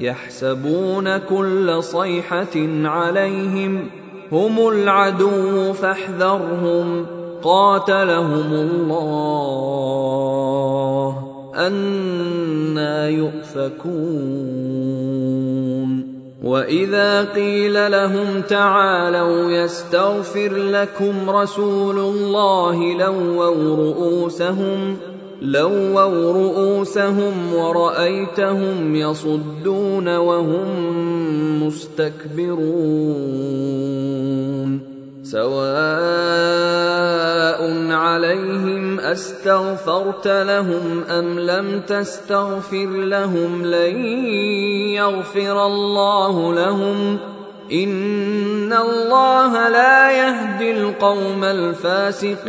يحسبون كل صيحة عليهم هم العدو فاحذرهم قاتلهم الله أنا يؤفكون وإذا قيل لهم تعالوا يستغفر لكم رسول الله لووا رؤوسهم لووا رؤوسهم ورأيتهم يصدون وهم مستكبرون. سواء عليهم أستغفرت لهم أم لم تستغفر لهم لن يغفر الله لهم. إن الله لا يهدي القوم الفاسقين.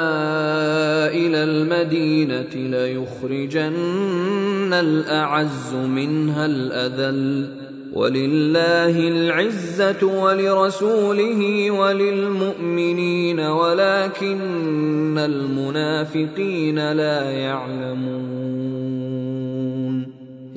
إلى المدينة ليخرجن الأعز منها الأذل ولله العزة ولرسوله وللمؤمنين ولكن المنافقين لا يعلمون.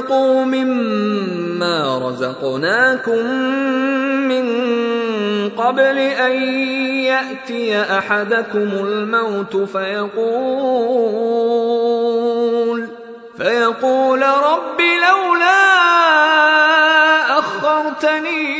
وأنفقوا مما رزقناكم من قبل أن يأتي أحدكم الموت فيقول فيقول رب لولا أخرتني